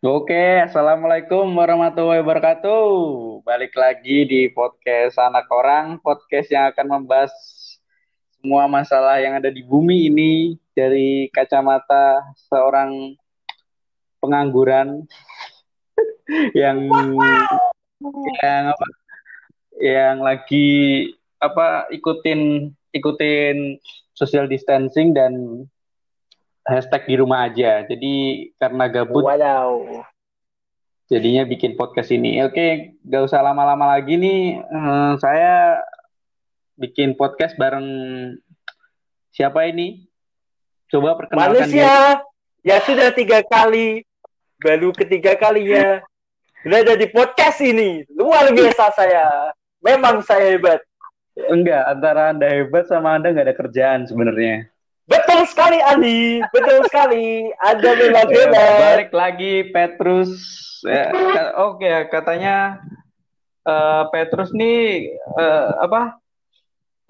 Oke, Assalamualaikum warahmatullahi wabarakatuh. Balik lagi di podcast Anak Orang, podcast yang akan membahas semua masalah yang ada di bumi ini dari kacamata seorang pengangguran yang yang apa yang lagi apa ikutin ikutin social distancing dan hashtag di rumah aja. Jadi karena gabut Wadaw. jadinya bikin podcast ini. Oke, gak usah lama-lama lagi nih. Eh, saya bikin podcast bareng siapa ini? Coba perkenalkan. Manusia ya sudah tiga kali, baru ketiga kalinya berada di podcast ini. Luar biasa saya. Memang saya hebat. Enggak, antara Anda hebat sama Anda nggak ada kerjaan sebenarnya. Betul sekali Andi, betul sekali. Anda memang Ya, balik lagi Petrus. Ya, Oke, katanya eh, Petrus nih eh, apa?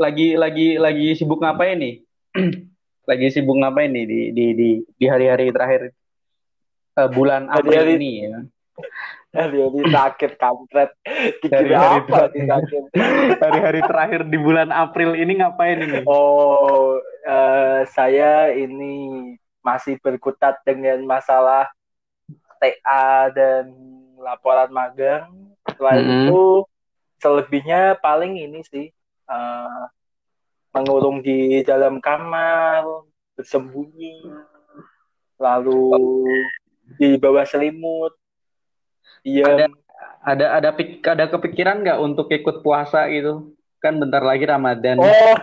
Lagi lagi lagi sibuk ngapain nih? lagi sibuk ngapain nih di di di di hari-hari terakhir eh, bulan April ini ya? Hari-hari sakit kampret. Dikira apa sakit? Hari-hari terakhir di bulan April ini ngapain ini? Oh, eh, saya ini masih berkutat dengan masalah TA dan laporan magang. Setelah Mhm. itu, selebihnya paling ini sih eh, mengurung di dalam kamar, bersembunyi, lalu di bawah selimut. Iya, Ada ada pik- ada kepikiran nggak untuk ikut puasa gitu? Kan bentar lagi Ramadan. oh,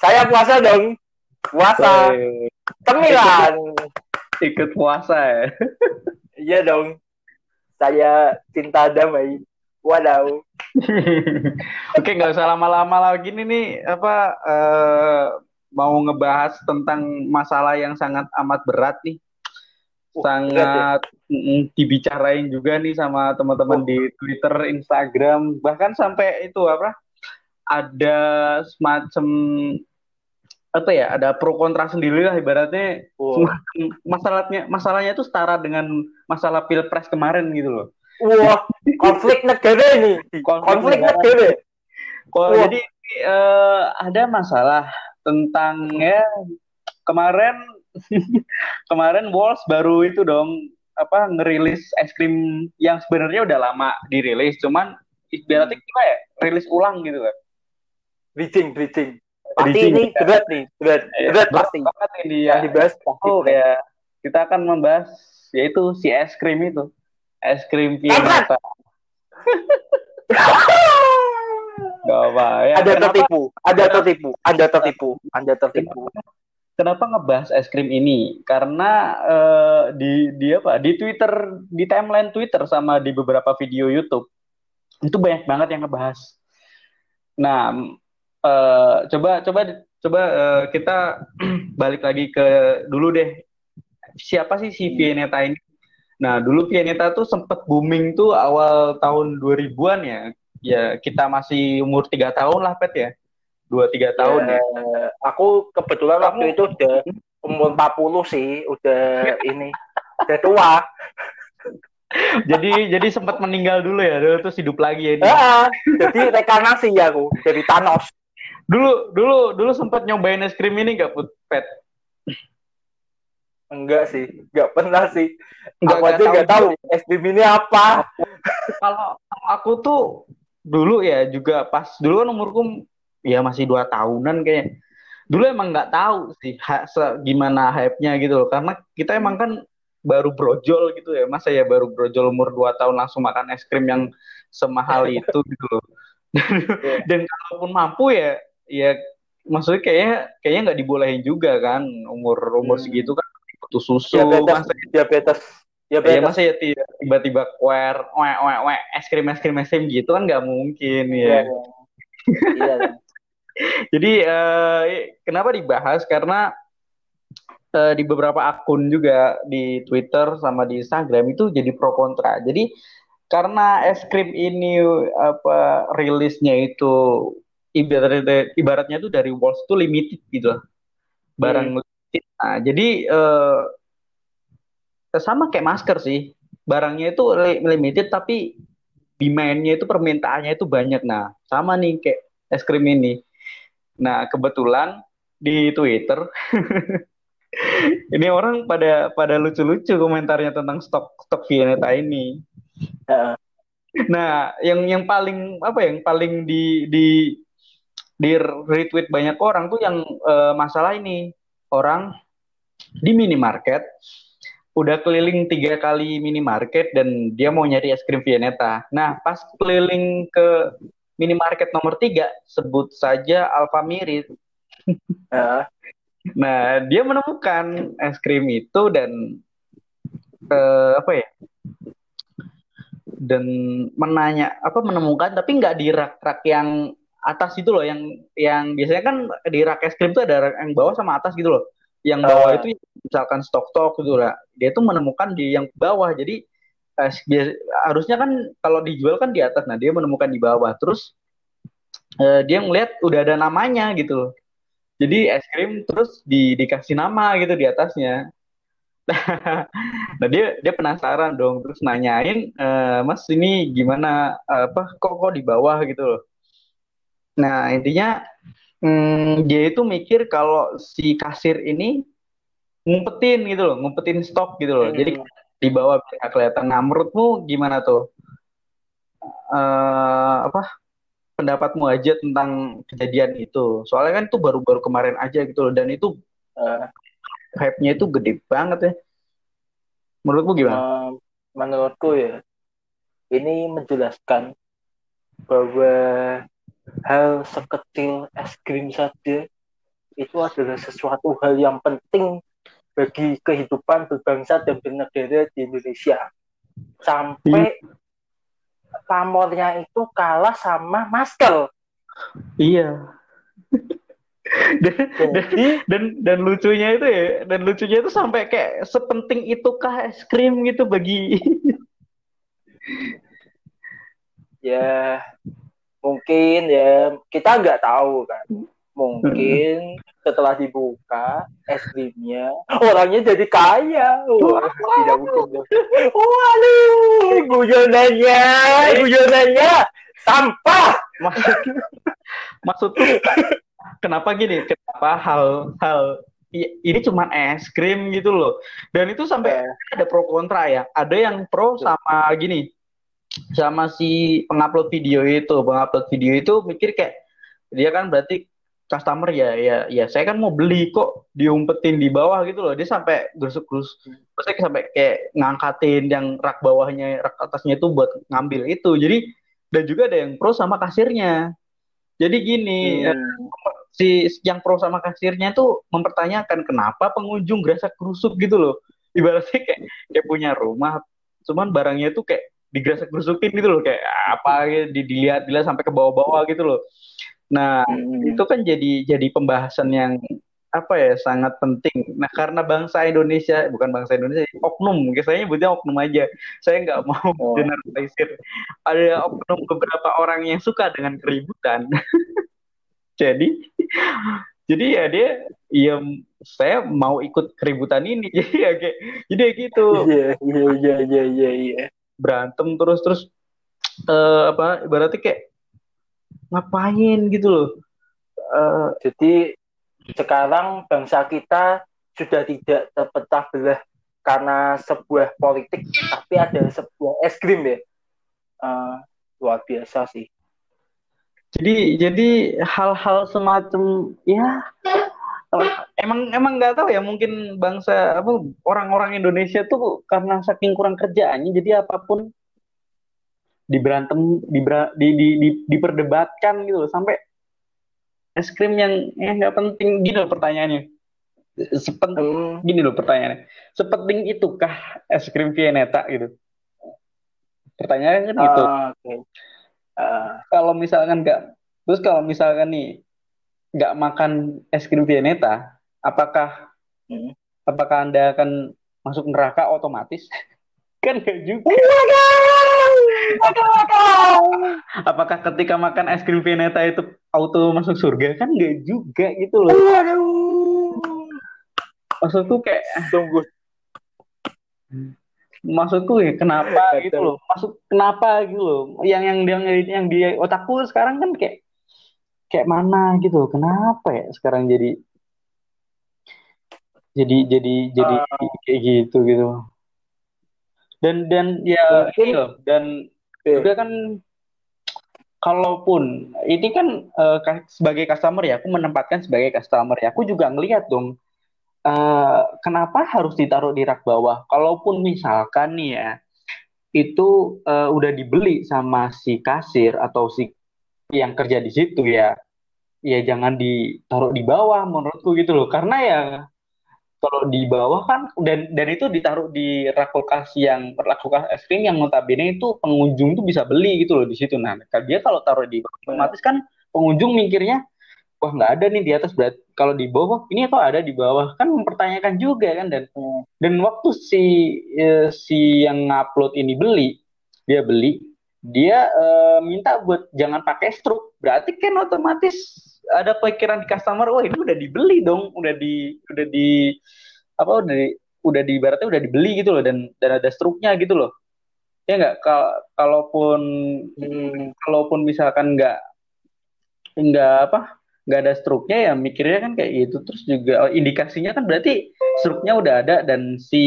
saya puasa dong, puasa, Eh, cemilan. ikut puasa ya. Iya dong. Saya cinta damai. Wadaw. Oke, nggak usah lama-lama lagi nih, nih apa eh, mau ngebahas tentang masalah yang sangat amat berat nih, Uh, sangat mm, dibicarain juga nih sama teman-teman Oh. di Twitter, Instagram, bahkan sampai itu apa? Ada semacam apa ya? Ada pro kontra sendiri lah ibaratnya. Wah, Masalahnya masalahnya itu setara dengan masalah pilpres kemarin gitu loh. Wah, konflik negara ini. Konflik Konflik negara. Wah. jadi eh, ada masalah tentang ya kemarin kemarin Walls baru itu dong apa ngerilis es krim yang sebenarnya udah lama dirilis cuman ibaratnya kita ya rilis ulang gitu kan. Bridging, bridging. Pasti ini ya. berat nih, berat, Ya, berat berat pasti. banget ini ya. Yang dibahas pasti. Oh ya kita akan membahas yaitu si es krim itu es krim! Pianata. Gak apa ya. Ada kenapa- tertipu, ada tertipu, Anda tertipu, Anda tertipu. Kenapa ngebahas es krim ini? Karena eh, di di apa? Di Twitter, di timeline Twitter sama di beberapa video YouTube itu banyak banget yang ngebahas. Nah, eh, coba coba coba eh, kita balik lagi ke dulu deh. Siapa sih si Vianeta ini? Nah, dulu Vianeta tuh sempet booming tuh awal tahun 2000-an ya. Ya, kita masih umur tiga tahun lah, Pet ya. Dua tiga tahun ya. Eh, aku kebetulan Kamu- waktu itu udah umur 40 sih, udah ini, udah tua. jadi jadi sempat meninggal dulu ya dulu terus hidup lagi ya ini. Ah, jadi rekanasi ya aku, jadi Thanos. dulu dulu dulu sempat nyobain es krim ini gak put pet Enggak sih, enggak pernah sih. Nggak- aku aja enggak tahu tahu es krim ini apa. kalau aku tuh dulu ya juga pas dulu kan umurku ya masih dua tahunan kayak dulu emang nggak tahu sih ha, se- gimana hype-nya gitu loh. Karena kita emang kan baru brojol gitu ya. Masa ya baru brojol umur dua tahun langsung makan es krim yang semahal itu gitu loh. Dan kalaupun mampu ya ya maksudnya kayaknya kayaknya nggak dibolehin juga kan. Umur umur Hmm. segitu kan butuh susu Diabetes, masa diabetes, ya diabetes. masa ya ti- tiba-tiba kuer we we we es krim es krim es krim gitu kan nggak mungkin ya. Iya, iya. Jadi eh, kenapa dibahas? Karena eh, di beberapa akun juga di Twitter sama di Instagram itu jadi pro kontra. Jadi karena es krim ini apa rilisnya itu ibaratnya ibaratnya tuh dari Walls tuh limited gitu lah. barang limited. Nah, jadi eh, sama kayak masker sih. Barangnya itu limited tapi demandnya itu permintaannya itu banyak. Nah sama nih kayak es krim ini nah kebetulan di Twitter ini orang pada pada lucu-lucu komentarnya tentang stok stok Vianeta ini. Nah yang yang paling apa ya, yang paling di di di retweet banyak orang tuh yang uh, masalah ini. Orang di minimarket udah keliling tiga kali minimarket dan dia mau nyari es krim Vianeta. Nah, pas keliling ke minimarket nomor tiga, sebut saja Alfamiri. Uh. nah, dia menemukan es krim itu dan uh, apa ya? Dan menanya apa menemukan tapi nggak di rak-rak yang atas itu loh yang yang biasanya kan di rak es krim itu ada rak yang bawah sama atas gitu loh yang bawah uh. itu misalkan stok-stok gitu lah dia tuh menemukan di yang bawah jadi eh, harusnya kan kalau dijual kan di atas nah dia menemukan di bawah. Terus eh, dia ngeliat udah ada namanya gitu jadi es krim terus di, dikasih nama gitu di atasnya. Nah dia dia penasaran dong. Terus nanyain e, mas ini gimana? Apa kok kok di bawah? gitu loh. Nah intinya hmm, dia itu mikir kalau si kasir ini ngumpetin gitu loh, ngumpetin stok gitu loh. Hmm. Jadi di bawah bisa kelihatan. Nah, menurutmu gimana tuh? Uh, apa pendapatmu aja tentang kejadian itu? Soalnya kan itu baru-baru kemarin aja gitu loh, dan itu uh, hype-nya itu gede banget ya. Menurutmu gimana? Uh, menurutku ya, ini menjelaskan bahwa hal sekecil es krim saja itu adalah sesuatu hal yang penting bagi kehidupan berbangsa dan bernegara di Indonesia. Sampai pamornya itu kalah sama masker. Iya. dan, Jadi, dan dan lucunya itu ya, dan lucunya itu sampai kayak sepenting itukah es krim gitu bagi ya mungkin ya kita nggak tahu kan mungkin setelah dibuka es krimnya orangnya jadi kaya. Wah tidak mungkin waduh guyonannya guyonannya sampah. Maksud maksudku kenapa gini? Kenapa hal hal ini cuma es krim gitu loh? Dan itu sampai eh. ada pro kontra ya. Ada yang pro sama gini sama si pengupload video itu. Pengupload video itu mikir kayak dia kan berarti customer ya ya ya saya kan mau beli kok diumpetin di bawah gitu loh. Dia sampai gerus-gerus saya sampai kayak ngangkatin yang rak bawahnya rak atasnya itu buat ngambil itu. Jadi dan juga ada yang pro sama kasirnya. Jadi gini hmm. si yang pro sama kasirnya tuh mempertanyakan kenapa pengunjung gerasa kerusuk gitu loh. Ibaratnya kayak kayak punya rumah cuman barangnya tuh kayak digrasak gerusukin gitu loh. Kayak apa gitu, dilihat dilihat sampai ke bawah-bawah gitu loh nah hmm. itu kan jadi jadi pembahasan yang apa ya sangat penting. Nah karena bangsa Indonesia bukan bangsa Indonesia oknum. Saya nyebutnya oknum aja. Saya nggak mau oh. generalisir. Ada oknum beberapa orang yang suka dengan keributan. Jadi jadi ya dia ya saya mau ikut keributan ini. Jadi ya kayak jadi ya gitu. Iya iya iya iya iya, iya. Berantem terus terus uh, apa ibaratnya kayak ngapain gitu loh. Uh, jadi sekarang bangsa kita sudah tidak terpecah belah karena sebuah politik tapi ada sebuah es krim ya. Uh, luar biasa sih. Jadi jadi hal-hal semacam ya emang emang nggak tahu ya mungkin bangsa apa orang-orang Indonesia tuh karena saking kurang kerjaannya jadi apa pun diberantem dibera, di, di, di, diperdebatkan gitu loh sampai es krim yang ya nggak penting gini loh pertanyaannya sepenting hmm. gini loh pertanyaannya sepenting itukah es krim Vianeta gitu pertanyaannya kan gitu uh, okay. uh. kalau misalkan nggak terus kalau misalkan nih nggak makan es krim Vianeta, apakah hmm. apakah anda akan masuk neraka otomatis? kan nggak juga. Apakah ketika makan es krim Vianeta itu auto masuk surga? Kan nggak juga gitu loh. Maksudku kayak tunggu. Maksudku ya kenapa gitu loh. masuk kenapa gitu loh. Yang yang yang yang di otakku sekarang kan kayak kayak mana gitu kenapa ya sekarang jadi jadi jadi jadi uh, kayak gitu gitu dan dan ya okay. iya dan okay. juga kan kalaupun ini kan uh, sebagai customer ya aku menempatkan sebagai customer ya aku juga ngelihat dong uh, kenapa harus ditaruh di rak bawah kalaupun misalkan nih ya itu uh, udah dibeli sama si kasir atau si yang kerja di situ ya ya jangan ditaruh di bawah menurutku gitu loh karena ya kalau di bawah kan dan dan itu ditaruh di rak kulkas yang rak kulkas es krim yang notabene itu pengunjung tuh bisa beli gitu loh di situ. Nah dia kalau taruh di bawah otomatis kan pengunjung mikirnya wah nggak ada nih di atas berat kalau di bawah ini kok ada di bawah? Kan mempertanyakan juga kan dan dan waktu si eh, si yang ngupload ini beli dia beli dia uh, minta buat jangan pakai struk. Berarti kan otomatis ada pikiran di customer wah ini udah dibeli dong udah di udah di apa udah di, udah di ibaratnya udah dibeli gitu loh dan dan ada struknya gitu loh. Ya nggak? Kal kalaupun hmm, kalaupun misalkan nggak nggak apa nggak ada struknya ya mikirnya kan kayak gitu. Terus juga oh, indikasinya kan berarti struknya udah ada dan si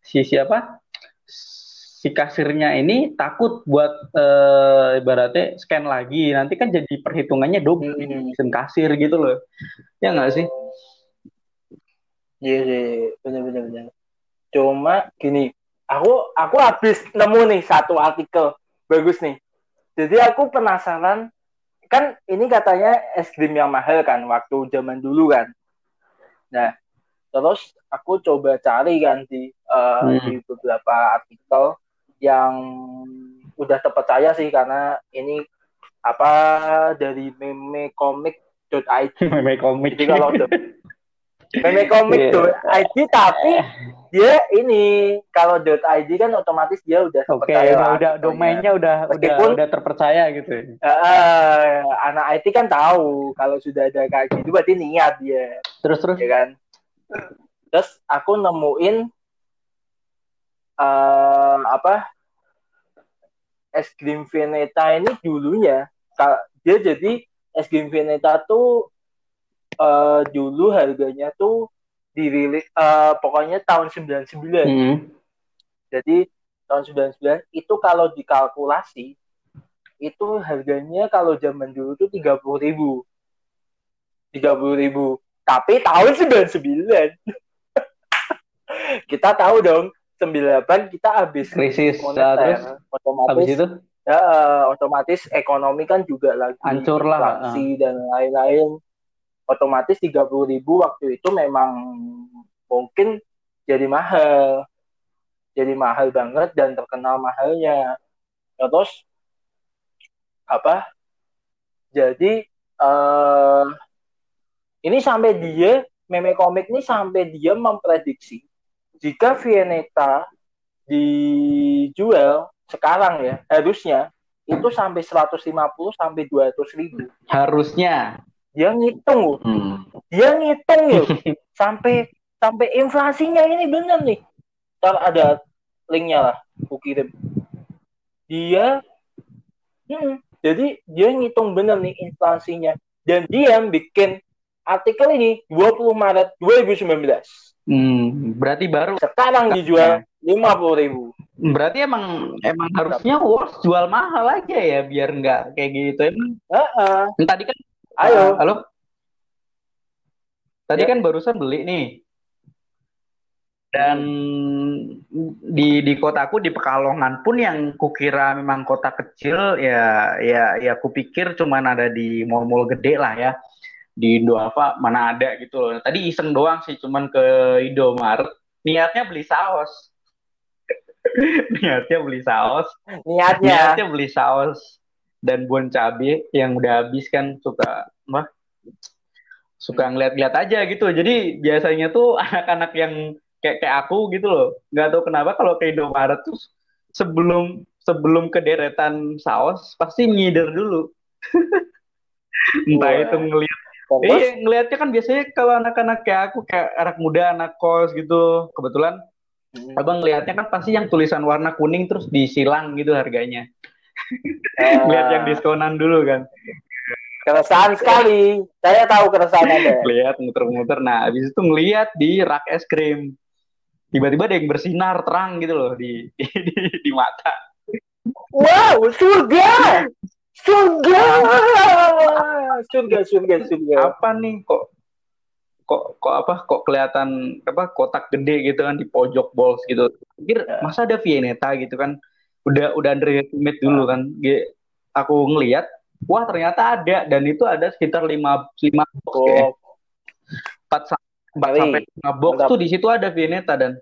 si siapa si kasirnya ini takut buat uh, ibaratnya scan lagi. Nanti kan jadi perhitungannya double hmm. mesin kasir gitu loh. Ya nggak sih? Iya sih benar benar benar cuma gini aku aku habis nemu nih satu artikel. Bagus nih. Jadi aku penasaran kan ini katanya es krim yang mahal kan waktu zaman dulu kan. Nah terus aku coba cari kan di uh, hmm. di beberapa artikel yang udah terpercaya sih karena ini apa dari meme komik.id meme komik jadi kalau meme komik.id yeah. tapi dia ini kalau .id kan otomatis dia udah terpercaya okay, udah gitu, domainnya udah Meskipun, udah udah terpercaya gitu uh, anak IT kan tahu kalau sudah ada kayak gitu berarti niat dia. Terus terus? Ya kan? Terus aku nemuin uh, apa es krim Veneta ini dulunya dia jadi es krim Veneta tuh uh, dulu harganya tuh dirilis uh, pokoknya tahun 99. Hmm. Jadi tahun 99 itu kalau dikalkulasi itu harganya kalau zaman dulu tuh 30 ribu. 30 ribu. Tapi tahun 99. kita tahu dong 98 kita habis krisis moneter, terus? Otomatis habis itu? ya otomatis ekonomi kan juga lagi hancur lah uh. dan lain-lain. Otomatis 30 ribu waktu itu memang mungkin jadi mahal. Jadi mahal banget dan terkenal mahalnya. Terus apa? Jadi uh, ini sampai dia meme komik ini sampai dia memprediksi jika Vieneta dijual sekarang ya harusnya itu sampai 150 sampai 200 ribu. Harusnya. Dia ngitung hmm. dia ngitung yuk sampai sampai inflasinya ini benar nih. Ntar ada linknya lah aku kirim. Dia hmm, jadi dia ngitung bener nih inflasinya. Dan dia bikin artikel ini 20 Maret 2019 Hmm, berarti baru sekarang dijual lima puluh ribu. Berarti emang emang harusnya Wars jual mahal aja ya biar nggak kayak gitu emang. Uh -uh. Tadi kan, ayo, halo. Tadi ya. kan barusan beli nih. Dan di di kotaku di Pekalongan pun yang kukira memang kota kecil ya ya ya kupikir cuman ada di mall-mall gede lah ya di Indo apa mana ada gitu loh. Tadi iseng doang sih cuman ke Indomaret. Niatnya beli saus. Niatnya beli saus. Niatnya. Niatnya beli saus dan bon cabe yang udah habis kan suka mah suka ngeliat-ngeliat aja gitu. Jadi biasanya tuh anak-anak yang kayak kayak aku gitu loh. Nggak tahu kenapa kalau ke Indomaret tuh sebelum sebelum kederetan saus pasti ngider dulu. Entah itu ngeliat Iya, ngelihatnya kan biasanya kalau anak-anak kayak aku kayak anak muda, anak kos gitu, kebetulan hmm. abang ngelihatnya kan pasti yang tulisan warna kuning terus disilang gitu harganya. Uh, Lihat yang diskonan dulu kan. Keresahan sekali. Saya tahu keresahan ada. Lihat muter-muter. Nah, habis itu ngelihat di rak es krim. Tiba-tiba ada yang bersinar terang gitu loh di di, di, di mata. Wow, surga! Surga! Surga surga surga. Apa nih kok kok kok apa kok kelihatan apa kotak gede gitu kan di pojok balls gitu. Pikir ya. masa ada Vieneta gitu kan? Udah udah underestimate dulu kan. Aku ngelihat wah ternyata ada. Dan itu ada sekitar lima lima box oh. empat sampai lima box Mantap. tuh di situ ada Vieneta dan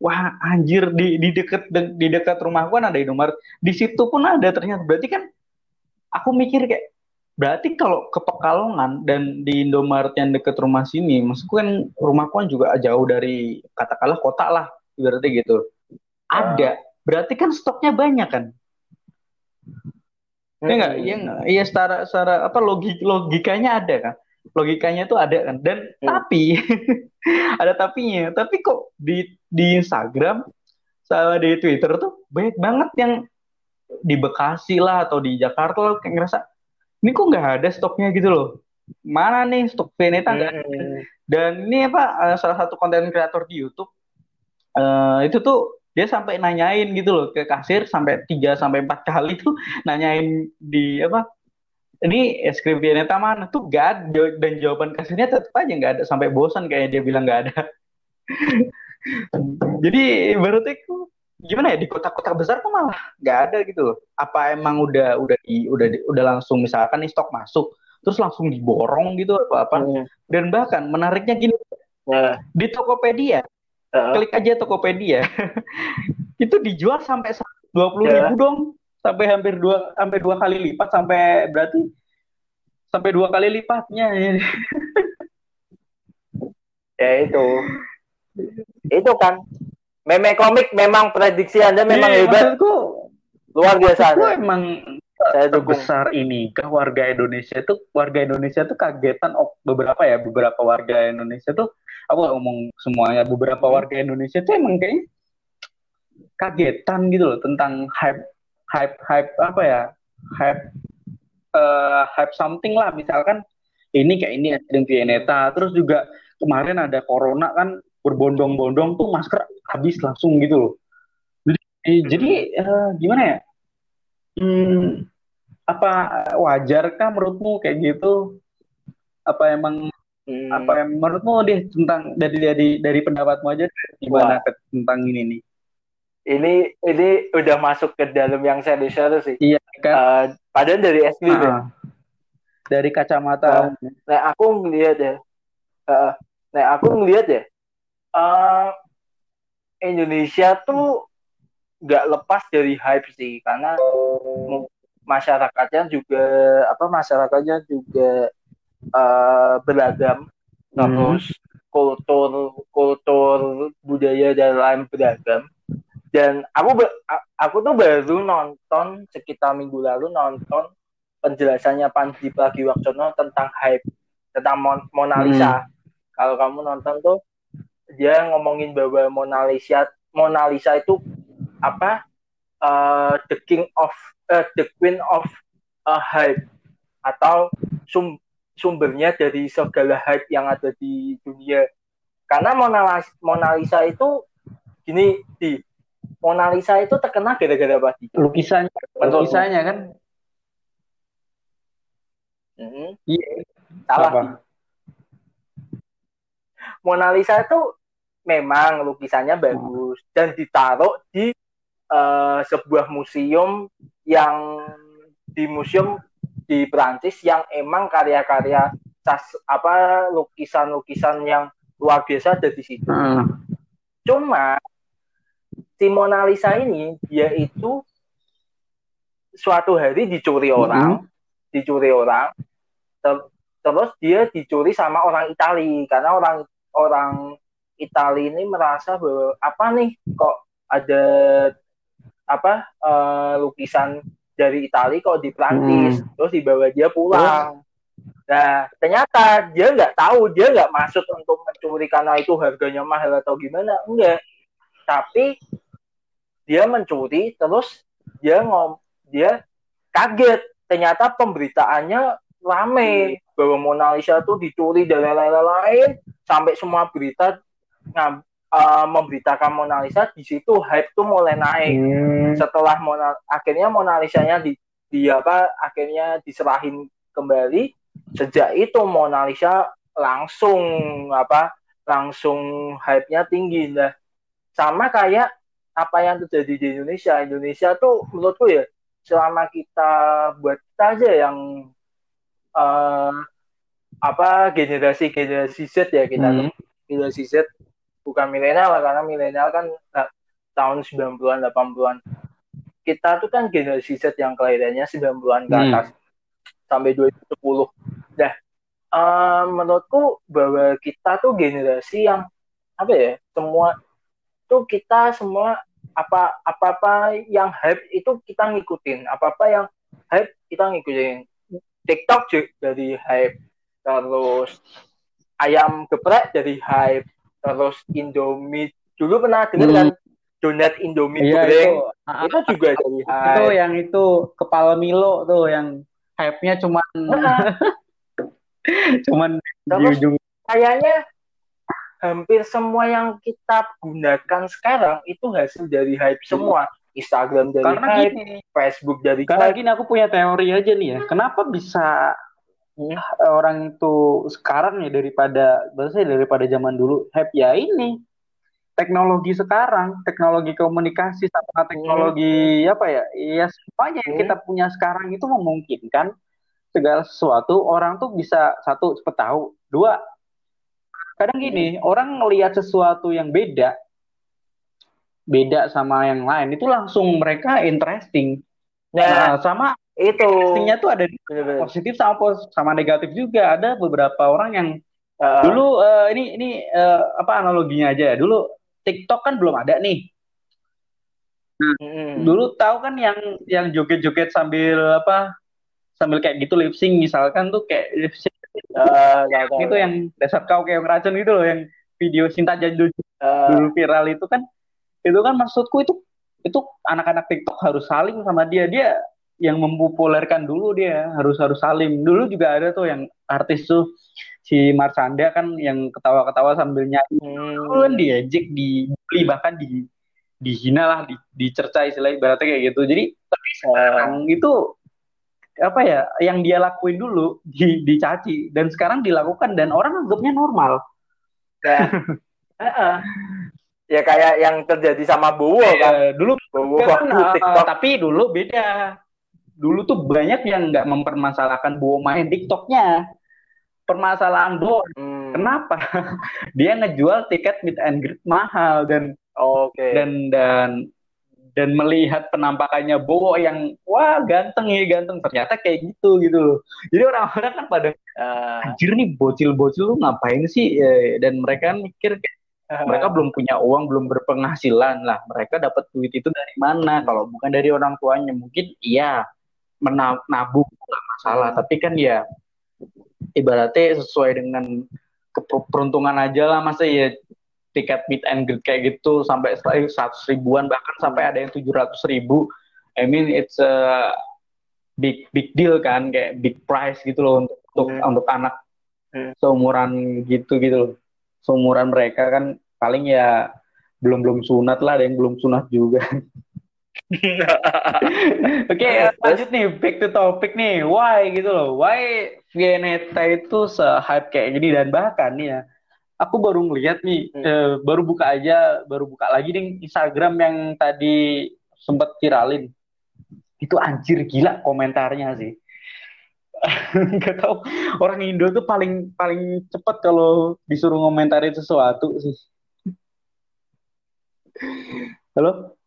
wah anjir di di dekat di dekat rumahku kan ada Indomaret. Di situ pun ada ternyata. Berarti kan aku mikir kayak berarti kalau ke Pekalongan dan di Indomaret yang deket rumah sini, maksudku kan rumahku kan juga jauh dari katakanlah kota lah, berarti gitu. Ada, berarti kan stoknya banyak kan? Iya nggak? Iya nggak? Iya secara secara apa logik logikanya ada kan? Logikanya itu ada kan? Dan hmm. tapi ada tapinya. Tapi kok di di Instagram sama di Twitter tuh banyak banget yang di Bekasi lah atau di Jakarta lah kayak ngerasa ini kok nggak ada stoknya gitu loh. Mana nih stok Veneta? Nggak hmm. dan ini apa uh, salah satu konten kreator di YouTube uh, itu tuh dia sampai nanyain gitu loh ke kasir sampai 3 sampai empat kali tuh nanyain di apa ini es krim Veneta mana? Tuh gak ada dan jawaban kasirnya tetap aja nggak ada sampai bosan kayak dia bilang nggak ada. Jadi berarti gimana ya di kota-kota besar tuh malah nggak ada gitu loh. Apa emang udah udah di, udah di, udah langsung misalkan nih stok masuk terus langsung diborong gitu apa apa. Hmm. Dan bahkan menariknya gini uh. di Tokopedia uh. klik aja Tokopedia itu dijual sampai dua puluh yeah. ribu dong sampai hampir dua sampai dua kali lipat sampai berarti sampai dua kali lipatnya ya itu itu kan meme komik memang prediksi Anda memang yeah, hebat. Maksudku, luar biasa. Maksudku emang saya terbesar ini. Ke warga Indonesia itu warga Indonesia itu kagetan. Oh, beberapa ya beberapa warga Indonesia tuh aku ngomong semuanya beberapa warga Indonesia tuh emang kayaknya kagetan gitu loh tentang hype hype hype apa ya? Hype uh, hype something lah. Misalkan ini kayak ini ada Vieneta terus juga kemarin ada corona kan berbondong-bondong tuh masker habis langsung gitu loh. Jadi, jadi uh, gimana ya? Hmm, apa wajarkah menurutmu kayak gitu? Apa emang hmm. apa yang menurutmu deh tentang dari dari dari pendapatmu aja gimana Wah. tentang ini nih? Ini ini udah masuk ke dalam yang serius sih. Iya kan. Uh, padahal dari SD uh. Dari kacamata. Uh, nah aku ngeliat ya. Uh, nah aku ngeliat ya uh, Indonesia tuh nggak lepas dari hype sih karena masyarakatnya juga apa masyarakatnya juga uh, beragam terus hmm. kultur kultur budaya dan lain beragam dan aku aku tuh baru nonton sekitar minggu lalu nonton penjelasannya Panji Pragiwaksono tentang hype tentang Mon Mona Lisa hmm. kalau kamu nonton tuh dia ngomongin bahwa Mona Lisa Mona Lisa itu apa uh, the king of uh, the queen of uh, hype atau sum, sumbernya dari segala hype yang ada di dunia karena Mona, Mona Lisa itu gini di Mona Lisa itu terkenal gara-gara apa? Lukisannya, lukisannya kan? Hmm. Iya. Salah. Mona Lisa itu memang lukisannya bagus dan ditaruh di uh, sebuah museum yang di museum di Prancis yang emang karya-karya apa lukisan-lukisan yang luar biasa ada di situ. Hmm. Cuma si Mona Lisa ini dia itu suatu hari dicuri orang, hmm. dicuri orang, ter terus dia dicuri sama orang Itali karena orang orang Italia ini merasa bahwa apa nih kok ada apa uh, lukisan dari Italia kok di Prancis hmm. terus dibawa dia pulang Nah, ternyata dia nggak tahu, dia nggak masuk untuk mencuri karena itu harganya mahal atau gimana, enggak. Tapi dia mencuri, terus dia ngom, dia kaget. Ternyata pemberitaannya rame bahwa Mona Lisa itu dicuri dan lain-lain, sampai semua berita ngam, uh, memberitakan Mona Lisa di situ hype tuh mulai naik. Hmm. Setelah Mona akhirnya Mona Lisa-nya di, di apa akhirnya diserahin kembali sejak itu Mona Lisa langsung apa langsung hype-nya tinggi nah sama kayak apa yang terjadi di Indonesia Indonesia tuh menurutku ya selama kita buat kita aja yang uh, apa generasi generasi Z ya kita hmm. generasi Z bukan milenial karena milenial kan nah, tahun 90-an 80-an kita tuh kan generasi Z yang kelahirannya 90-an ke hmm. atas hmm sampai 2010. Nah, uh, menurutku bahwa kita tuh generasi yang apa ya semua tuh kita semua apa apa apa yang hype itu kita ngikutin. Apa apa yang hype kita ngikutin. TikTok juga dari hype. Terus ayam geprek dari hype terus Indomie dulu pernah dengar kan hmm. donat Indomie iya, goreng itu, itu juga dari hype itu yang itu kepala Milo tuh yang hype-nya cuman cuman di ujung kayaknya hampir semua yang kita gunakan sekarang itu hasil dari hype semua. Instagram dari Karena hype, gini, Facebook dari Karena hype. gini aku punya teori aja nih ya. Kenapa bisa hmm. orang itu sekarang ya daripada bahasa daripada zaman dulu hype ya ini teknologi sekarang, teknologi komunikasi sama teknologi hmm. apa ya? Ya semuanya yang hmm. kita punya sekarang itu memungkinkan segala sesuatu orang tuh bisa satu cepet tahu, dua kadang gini hmm. orang melihat sesuatu yang beda beda sama yang lain itu langsung mereka interesting. Nah, nah sama itu interestingnya tuh ada positif sama sama negatif juga. Ada beberapa orang yang uh, dulu uh, ini ini uh, apa analoginya aja. Dulu TikTok kan belum ada nih. Nah, hmm. dulu tahu kan yang yang joget-joget sambil apa? Sambil kayak gitu lip sync misalkan tuh kayak lip sync uh, itu yang dasar kau kayak racun gitu loh yang video Sinta Jadul uh, dulu viral itu kan itu kan maksudku itu itu anak-anak TikTok harus saling sama dia dia yang mempopulerkan dulu dia harus harus saling dulu juga ada tuh yang artis tuh si Marsanda kan yang ketawa-ketawa sambil nyanyi hmm. kan diejek dibeli bahkan di dihina lah di, dicerca istilah ibaratnya kayak gitu. Jadi tapi sekarang itu apa ya yang dia lakuin dulu di, dicaci. Dan sekarang dilakukan dan orang anggapnya normal. Nah, uh -uh. ya kayak yang terjadi sama Bowo ya, kan? dulu Bowo kan, uh, tapi dulu beda dulu tuh banyak yang nggak mempermasalahkan Bowo main TikToknya permasalahan doang. Hmm. Kenapa? Dia ngejual tiket meet and greet mahal dan oke okay. dan dan dan melihat penampakannya Bowo yang wah ganteng ya ganteng ternyata kayak gitu gitu loh. Jadi orang-orang kan pada uh, anjir nih bocil-bocil lu ngapain sih ya, dan mereka kan mikir kayak uh, mereka belum punya uang, belum berpenghasilan lah. Mereka dapat duit itu dari mana? Kalau bukan dari orang tuanya mungkin iya menabung nggak masalah, tapi kan ya ibaratnya sesuai dengan keperuntungan aja lah. Masa ya tiket meet and greet kayak gitu sampai seratus ribuan bahkan sampai ada yang tujuh ratus ribu. I mean it's a big big deal kan kayak big price gitu loh untuk untuk, hmm. untuk anak hmm. seumuran gitu gitu loh. Seumuran mereka kan paling ya belum belum sunat lah ada yang belum sunat juga Oke, okay, lanjut nih back to topic nih. Why gitu loh? Why Vieneta itu se-hype kayak gini dan bahkan nih ya, aku baru ngeliat nih, hmm. eh, baru buka aja, baru buka lagi nih Instagram yang tadi sempat viralin. Itu anjir gila komentarnya sih. Gak tau orang Indo tuh paling paling cepet kalau disuruh ngomentarin sesuatu sih. Halo?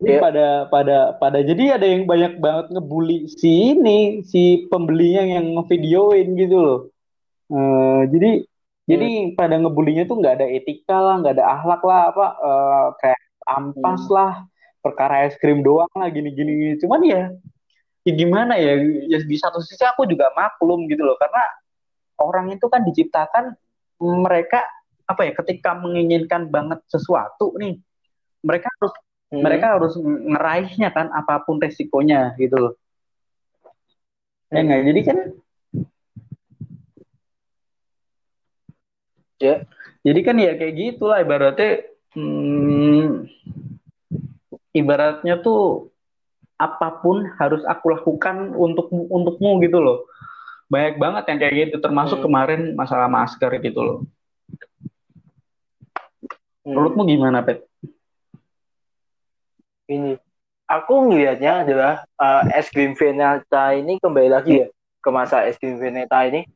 Ini yeah. pada pada pada jadi ada yang banyak banget ngebully si ini si pembelinya yang ngevideoin gitu loh. Uh, jadi hmm. jadi pada ngebulinya tuh nggak ada etika lah, nggak ada akhlak lah apa uh, kayak ampas hmm. lah perkara es krim doang lah gini-gini. Cuman ya ya gimana ya, ya di satu sisi aku juga maklum gitu loh karena orang itu kan diciptakan mereka apa ya ketika menginginkan banget sesuatu nih mereka harus hmm. mereka harus ngeraihnya kan apa pun resikonya gitu loh ya nggak jadi kan ya jadi kan ya kayak gitulah ibaratnya hmm, ibaratnya tuh apa pun harus aku lakukan untuk untukmu gitu loh. Banyak banget yang kayak gitu, termasuk hmm. kemarin masalah masker gitu loh. Hmm. Menurutmu gimana, Pet? Ini, aku ngelihatnya adalah uh, es krim Veneta ini kembali lagi ya ke masa es krim Veneta ini.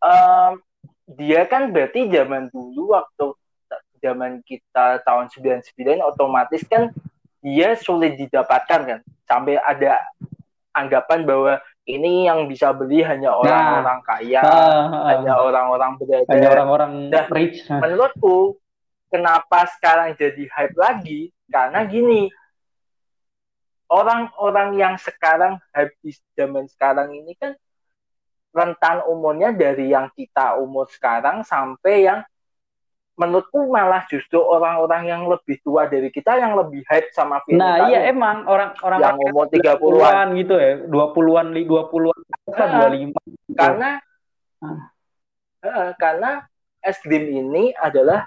Um, dia kan berarti zaman dulu waktu zaman kita tahun 99 otomatis kan dia sulit didapatkan kan sampai ada anggapan bahwa ini yang bisa beli hanya nah. orang-orang nah, kaya, uh, uh, hanya orang-orang berada. Hanya orang-orang nah, rich. Menurutku, kenapa sekarang jadi hype lagi? Karena gini, orang-orang yang sekarang di zaman sekarang ini kan rentan umurnya dari yang kita umur sekarang sampai yang menurutku malah justru orang-orang yang lebih tua dari kita yang lebih hype sama film. Nah, iya emang orang-orang yang umur 30-an gitu ya, 20-an, 20-an, nah, 25. Karena ah. uh, karena es krim ini adalah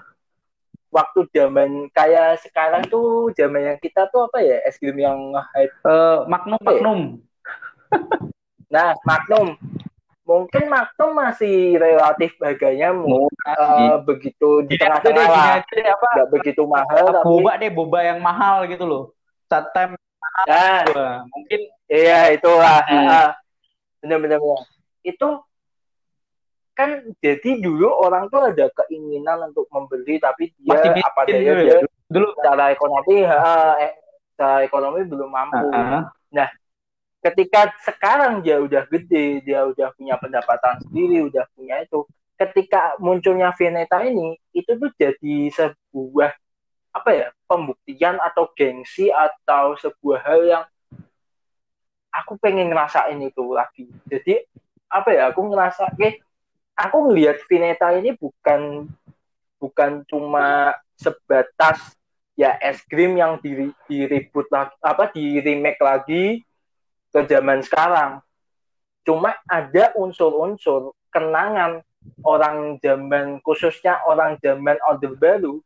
waktu zaman kayak sekarang tuh zaman yang kita tuh apa ya es krim yang hype uh, Magnum ya? Magnum. nah, Magnum mungkin Maktum masih relatif harganya uh, begitu di tengah-tengah lah, nggak begitu mahal. Tapi... Boba deh, boba yang mahal gitu loh. Satem nah, mungkin iya itulah. Hmm. Benar-benar itu kan jadi dulu orang tuh ada keinginan untuk membeli tapi dia Masih apa daya dulu, dia dulu secara ekonomi ha, eh, secara ekonomi belum mampu. Uh -huh. Nah, ketika sekarang dia udah gede, dia udah punya pendapatan sendiri, udah punya itu. Ketika munculnya Veneta ini, itu tuh jadi sebuah apa ya pembuktian atau gengsi atau sebuah hal yang aku pengen ngerasain itu lagi. Jadi apa ya aku ngerasa kayak aku ngelihat Veneta ini bukan bukan cuma sebatas ya es krim yang di, diribut lagi apa di remake lagi ke zaman sekarang. Cuma ada unsur-unsur kenangan orang zaman khususnya orang zaman Orde Baru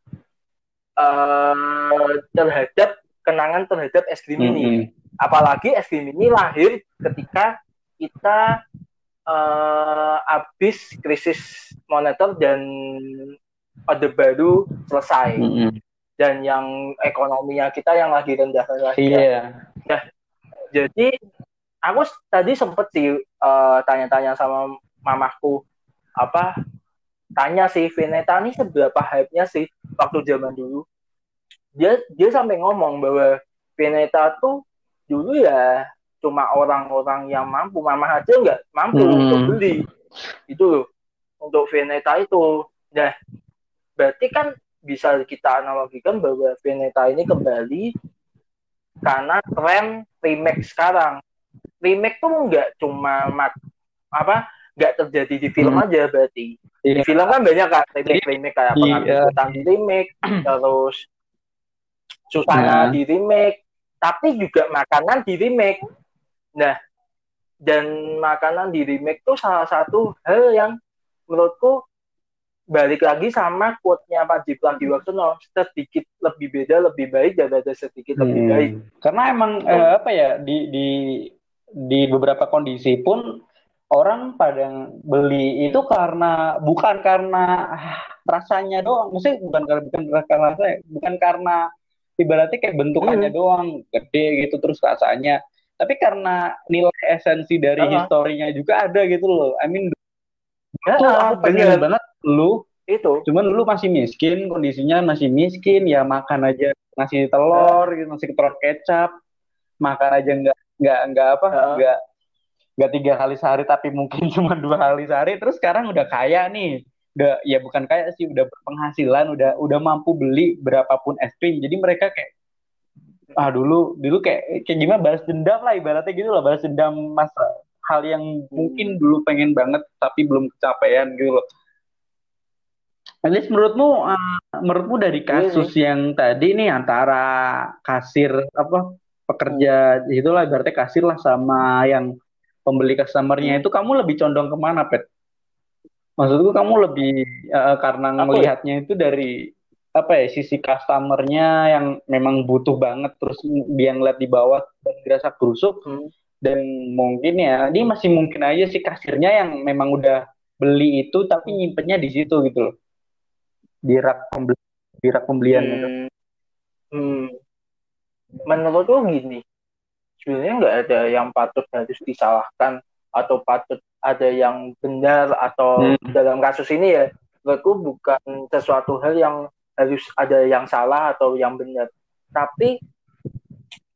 uh, terhadap kenangan terhadap es krim ini. Mm -hmm. Apalagi es krim ini lahir ketika kita uh, habis krisis moneter dan Orde Baru selesai. Mm -hmm. Dan yang ekonominya kita yang lagi rendah-rendah. Iya. Yeah. Nah, jadi aku tadi sempet sih uh, tanya-tanya sama mamaku apa tanya sih Veneta ini seberapa hype-nya sih waktu zaman dulu dia dia sampai ngomong bahwa Veneta tuh dulu ya cuma orang-orang yang mampu mama aja nggak mampu hmm. untuk beli itu loh untuk Veneta itu nah berarti kan bisa kita analogikan bahwa Veneta ini kembali karena tren remake sekarang remake tuh nggak cuma mat apa nggak terjadi di film hmm. aja berarti yeah. di film kan banyak kan remake remake kayak iya. pengambilan di remake terus susana yeah. di remake tapi juga makanan di remake nah dan makanan di remake tuh salah satu hal yang menurutku balik lagi sama quote-nya waktu no sedikit lebih beda lebih baik dan ada sedikit hmm. lebih baik karena emang eh, apa ya di di di beberapa kondisi pun orang pada beli itu karena bukan karena rasanya doang, maksudnya bukan karena bukan karena rasa, bukan karena ibaratnya kayak bentukannya hmm. doang gede gitu terus rasanya, tapi karena nilai esensi dari uh -huh. historinya juga ada gitu loh. I mean ya, tuh aku pengen banget lu itu cuman lu masih miskin kondisinya masih miskin ya makan aja nasi telur gitu nasi telur kecap makan aja nggak nggak nggak apa nggak uh. nggak tiga kali sehari tapi mungkin cuma dua kali sehari terus sekarang udah kaya nih udah ya bukan kaya sih udah berpenghasilan udah udah mampu beli berapapun es krim jadi mereka kayak ah dulu dulu kayak kayak gimana balas dendam lah ibaratnya gitu loh balas dendam masa hal yang mungkin dulu pengen banget tapi belum kecapean gitu loh. Alis menurutmu uh, menurutmu dari iya kasus yeah, yang tadi nih antara kasir apa pekerja hmm. itulah ibaratnya kasir lah sama yang pembeli customernya hmm. itu kamu lebih condong ke mana pet? Maksudku kamu lebih uh, karena ya? ngelihatnya itu dari apa ya sisi customernya yang memang butuh banget terus dia ngeliat di bawah dan dirasa kerusuk hmm. dan mungkin ya ini masih mungkin aja si kasirnya yang memang udah beli itu tapi nyimpennya di situ gitu loh di rak pembeli di rak pembelian hmm. gitu. Hmm. Menurutku gini, sebenarnya nggak ada yang patut harus disalahkan atau patut ada yang benar atau hmm. dalam kasus ini ya menurutku bukan sesuatu hal yang harus ada yang salah atau yang benar. Tapi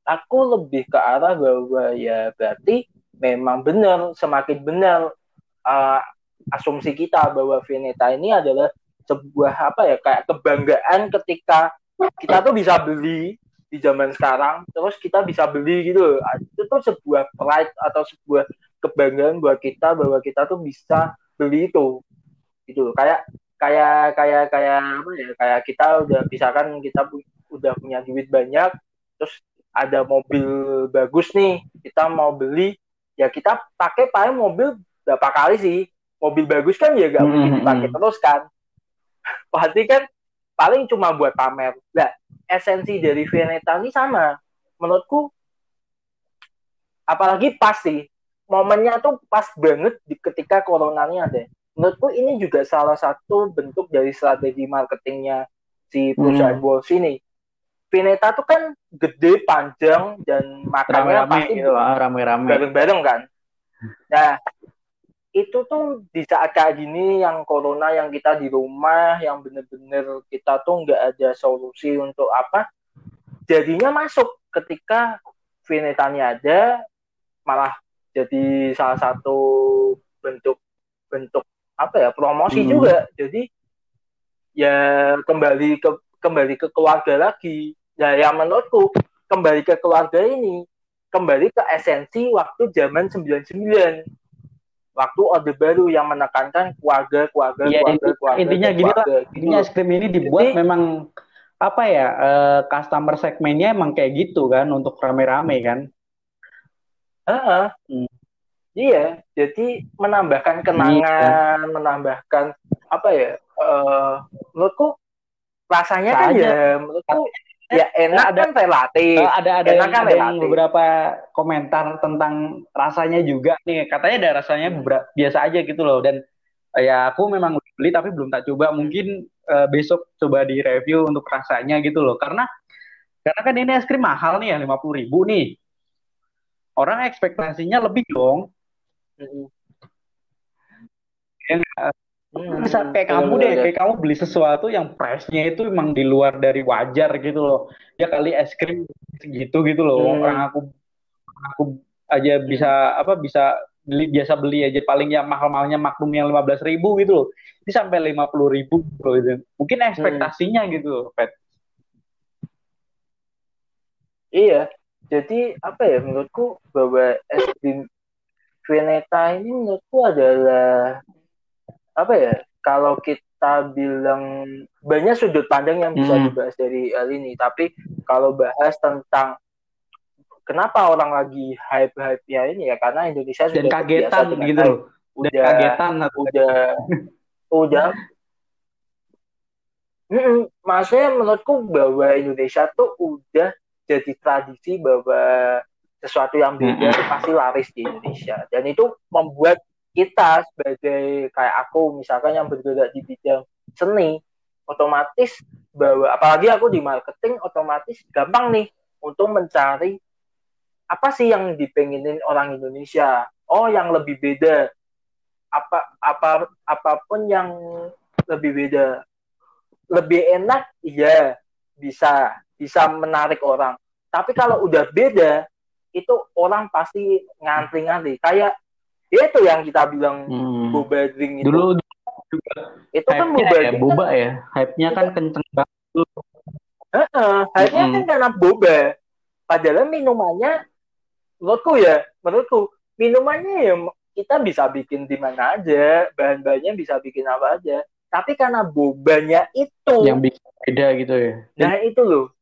aku lebih ke arah bahwa ya berarti memang benar, semakin benar uh, asumsi kita bahwa Veneta ini adalah sebuah apa ya kayak kebanggaan ketika kita tuh bisa beli di zaman sekarang terus kita bisa beli gitu itu tuh sebuah pride atau sebuah kebanggaan buat kita bahwa kita tuh bisa beli itu. Gitu kayak kayak kayak kayak apa ya kayak kita udah misalkan kita udah punya duit banyak terus ada mobil bagus nih kita mau beli ya kita pakai paling mobil berapa kali sih? Mobil bagus kan ya gak mungkin hmm, dipakai hmm. terus kan. Pasti kan paling cuma buat pamer. Nah esensi dari Veneta ini sama. Menurutku apalagi pasti momennya tuh pas banget di ketika corona ini ada menurutku ini juga salah satu bentuk dari strategi marketingnya si perusahaan hmm. Wolves ini. Vineta tuh kan gede, panjang, dan makannya rame pasti gitu, rame-rame. bareng-bareng kan. Nah, itu tuh di saat kayak gini yang corona yang kita di rumah yang bener-bener kita tuh nggak ada solusi untuk apa jadinya masuk ketika Vinetanya ada malah jadi salah satu bentuk bentuk apa ya promosi hmm. juga jadi ya kembali ke kembali ke keluarga lagi ya yang menurutku kembali ke keluarga ini kembali ke esensi waktu zaman 99 waktu orde baru yang menekankan keluarga keluarga ya, keluarga, inti, keluarga intinya gini lah gitu. intinya es krim ini dibuat Jadi, memang apa ya uh, customer segmennya emang kayak gitu kan untuk rame-rame kan uh -uh. Hmm. Iya, jadi menambahkan kenangan, iya. menambahkan apa ya? Uh, menurutku rasanya kan ya, menurutku ya enak ada, kan relatif. Uh, ada ada, enak yang, kan ada yang beberapa komentar tentang rasanya juga nih. Katanya ada rasanya beberapa, biasa aja gitu loh. Dan ya aku memang beli tapi belum tak coba. Mungkin uh, besok coba di review untuk rasanya gitu loh. Karena karena kan ini es krim mahal nih ya, lima puluh ribu nih. Orang ekspektasinya lebih dong Ya, hmm, bisa kayak kamu deh, kayak kamu beli sesuatu yang price-nya itu memang di luar dari wajar gitu loh. Ya kali es krim segitu gitu loh. Hmm. Orang aku aku aja bisa apa bisa beli biasa beli aja paling yang mahal-mahalnya maknum yang lima belas ribu gitu loh. Ini sampai lima puluh ribu gitu. Mungkin ekspektasinya hmm. gitu loh, Pet. Iya, jadi apa ya menurutku bahwa es krim Veneta ini menurutku adalah apa ya kalau kita bilang banyak sudut pandang yang bisa hmm. dibahas dari hal ini. Tapi kalau bahas tentang kenapa orang lagi hype hype ya ini ya karena Indonesia sudah dan kagetan gitu loh. udah dan kagetan udah udah Mm, maksudnya menurutku bahwa Indonesia tuh udah jadi tradisi bahwa sesuatu yang beda hmm. pasti laris di Indonesia. Dan itu membuat kita sebagai kayak aku misalkan yang bergerak di bidang seni otomatis bahwa apalagi aku di marketing otomatis gampang nih untuk mencari apa sih yang dipenginin orang Indonesia. Oh yang lebih beda. Apa apa apa pun yang lebih beda. Lebih enak iya bisa bisa menarik orang. Tapi kalau udah beda itu orang pasti ngantri-ngantri. Kayak itu yang kita bilang hmm. boba drink itu. Dulu juga itu kan boba ya, boba ya. Hype-nya kan kenceng banget. Uh, uh, hype-nya hmm. kan karena boba. Padahal minumannya menurutku ya menurutku minumannya ya kita bisa bikin di mana aja bahan-bahannya bisa bikin apa aja. Tapi karena bobanya itu yang bikin beda gitu ya. Nah itu loh.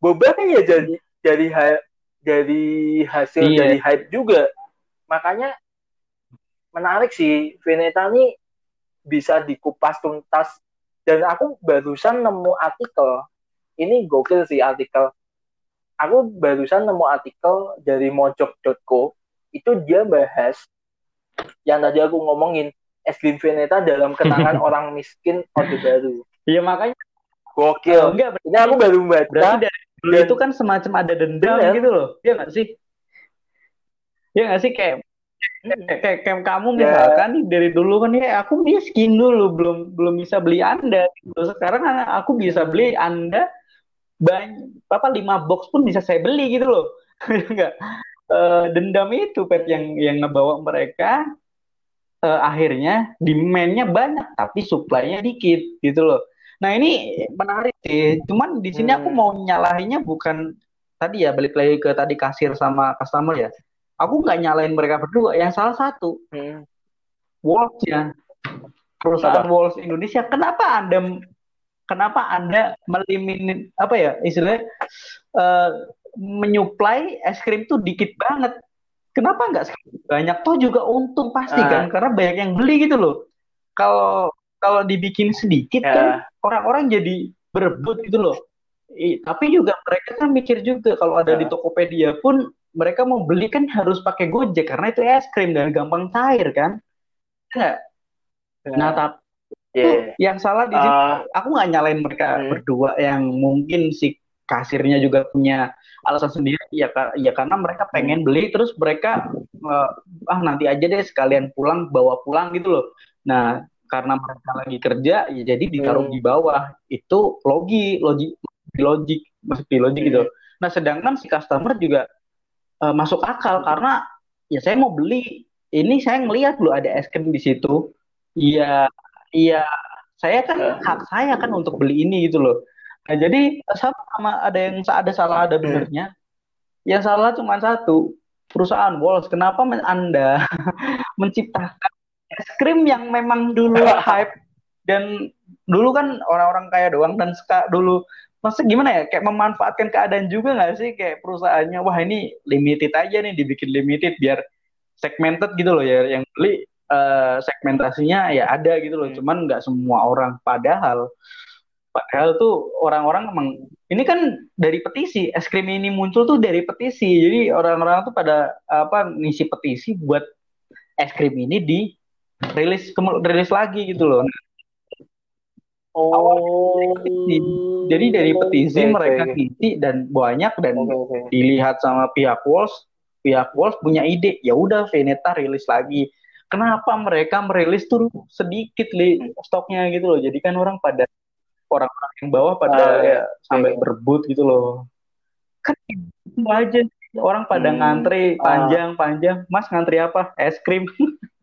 Boba kan ya jadi dari dari hasil iya. dari hype juga makanya menarik sih Veneta ini bisa dikupas tuntas dan aku barusan nemu artikel ini gokil sih artikel aku barusan nemu artikel dari mojok.co itu dia bahas yang tadi aku ngomongin es krim Veneta dalam kenangan orang miskin Orde Baru. Iya makanya gokil. Oh, enggak, berarti, ini aku baru baca. Berarti dari dan, itu kan semacam ada dendam bener. gitu loh. Iya nggak sih? Iya nggak sih kayak kayak, kayak, kayak kamu ya. misalkan nih dari dulu kan ya aku miskin dulu belum belum bisa beli anda gitu. sekarang aku bisa beli anda banyak apa lima box pun bisa saya beli gitu loh enggak uh, dendam itu pet yang yang ngebawa mereka uh, akhirnya demandnya banyak tapi supply-nya dikit gitu loh. Nah ini menarik sih. Cuman di sini aku hmm. mau nyalahinnya bukan tadi ya balik lagi ke tadi kasir sama customer ya. Aku nggak nyalain mereka berdua. Yang salah satu hmm. Walls ya perusahaan apa? Walls Indonesia. Kenapa anda kenapa anda melimin apa ya istilahnya uh, menyuplai es krim tuh dikit banget. Kenapa nggak banyak toh juga untung pasti uh. kan karena banyak yang beli gitu loh. Kalau kalau dibikin sedikit uh. kan orang-orang jadi berebut gitu loh. I, tapi juga mereka kan mikir juga kalau ada uh. di Tokopedia pun mereka mau beli kan harus pakai Gojek karena itu es krim dan gampang cair kan. Enggak? Uh. Nah, tapi yeah. yang salah di sini uh, aku nggak nyalain mereka berdua yang mungkin si kasirnya juga punya alasan sendiri ya ya karena mereka pengen beli terus mereka uh, ah nanti aja deh sekalian pulang bawa pulang gitu loh nah karena mereka lagi kerja ya jadi ditaruh hmm. di bawah itu logi logi logik masuk di logik gitu hmm. nah sedangkan si customer juga uh, masuk akal karena ya saya mau beli ini saya ngelihat loh ada es krim di situ iya iya saya kan hmm. hak saya kan untuk beli ini gitu loh Nah, jadi sama, sama ada yang ada salah ada benernya. Yang salah cuma satu, perusahaan Walls. Kenapa Anda menciptakan es krim yang memang dulu hype dan dulu kan orang-orang kaya doang dan suka dulu. Masa gimana ya? Kayak memanfaatkan keadaan juga nggak sih? Kayak perusahaannya wah ini limited aja nih dibikin limited biar segmented gitu loh ya. Yang beli uh, segmentasinya ya ada gitu loh. Hmm. cuman nggak semua orang. Padahal Padahal tuh orang-orang emang ini kan dari petisi, es krim ini muncul tuh dari petisi. Jadi orang-orang tuh pada apa ngisi petisi buat es krim ini di rilis rilis lagi gitu loh. Oh. Jadi dari petisi okay, mereka okay. ngisi dan banyak dan okay, okay. dilihat sama pihak Walls, pihak Walls punya ide, ya udah Veneta rilis lagi. Kenapa mereka merilis tuh sedikit li stoknya gitu loh. Jadi kan orang pada orang-orang yang bawah pada uh, ya, sampai iya. berebut gitu loh kan itu aja orang pada hmm. ngantri panjang-panjang ah. mas ngantri apa es krim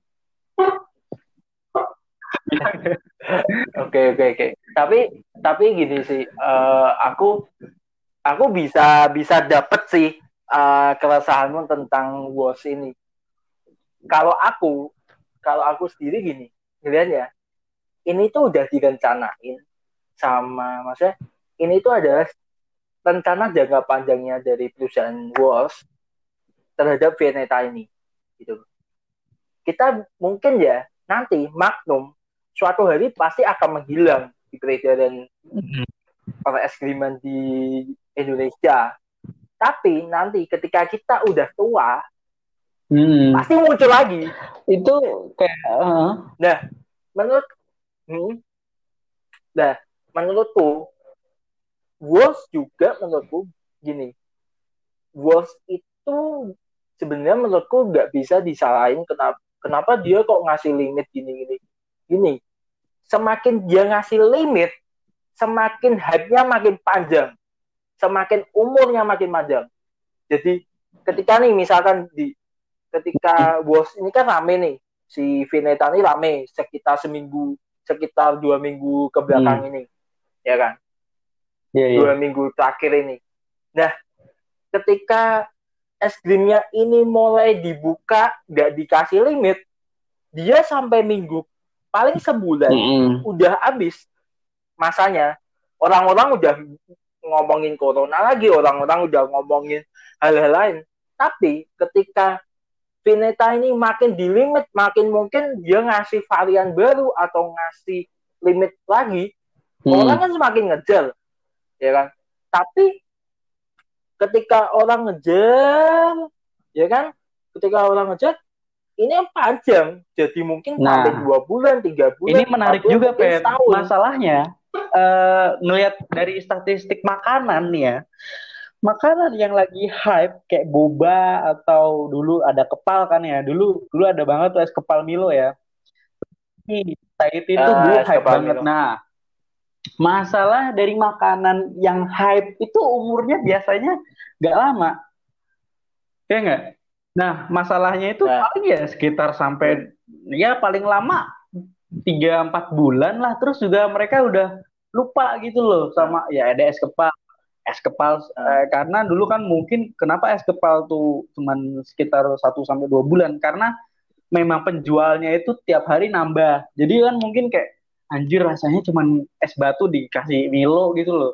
oke oke oke. Tapi tapi gini sih uh, aku aku bisa bisa dapet sih uh, keresahanmu tentang bos ini. Kalau aku kalau aku sendiri gini ya ini tuh udah direncanain sama maksudnya ini itu adalah rencana jangka panjangnya dari perusahaan Walls terhadap Veneta ini gitu kita mungkin ya nanti Magnum suatu hari pasti akan menghilang di peredaran para es kriman di Indonesia. Tapi nanti ketika kita udah tua hmm. pasti muncul lagi. Itu kayak uh. nah menurut hmm, nah menurutku Wolves juga menurutku gini. Wolves itu sebenarnya menurutku nggak bisa disalahin kenapa kenapa dia kok ngasih limit gini gini gini semakin dia ngasih limit semakin hype-nya makin panjang semakin umurnya makin panjang jadi ketika nih misalkan di ketika Wolves ini kan rame nih si Vineta ini rame sekitar seminggu sekitar dua minggu ke belakang hmm. ini ya kan? Yeah, yeah. Dua minggu terakhir ini. Nah, ketika es krimnya ini mulai dibuka nggak dikasih limit dia sampai minggu paling sebulan mm -hmm. udah habis masanya orang-orang udah ngomongin corona lagi orang-orang udah ngomongin hal-hal lain tapi ketika Vineta ini makin di limit, makin mungkin dia ngasih varian baru atau ngasih limit lagi, hmm. orang kan semakin ngejar, ya kan? Tapi ketika orang ngejar, ya kan? Ketika orang ngejar, ini yang panjang, jadi mungkin nah, sampai dua bulan, tiga bulan. Ini menarik juga, Pet. Masalahnya, uh, ngelihat dari statistik makanan nih ya, makanan yang lagi hype kayak boba atau dulu ada kepal kan ya dulu dulu ada banget tuh es kepal Milo ya ini itu uh, dulu hype banget Milo. nah masalah dari makanan yang hype itu umurnya biasanya nggak lama. Ya nggak? Nah masalahnya itu nah. paling ya sekitar sampai ya paling lama tiga empat bulan lah. Terus juga mereka udah lupa gitu loh sama ya ada es kepal. Es kepal eh, karena dulu kan mungkin kenapa es kepal tuh cuman sekitar 1 sampai dua bulan? Karena memang penjualnya itu tiap hari nambah. Jadi kan mungkin kayak anjir rasanya cuman es batu dikasih Milo gitu loh.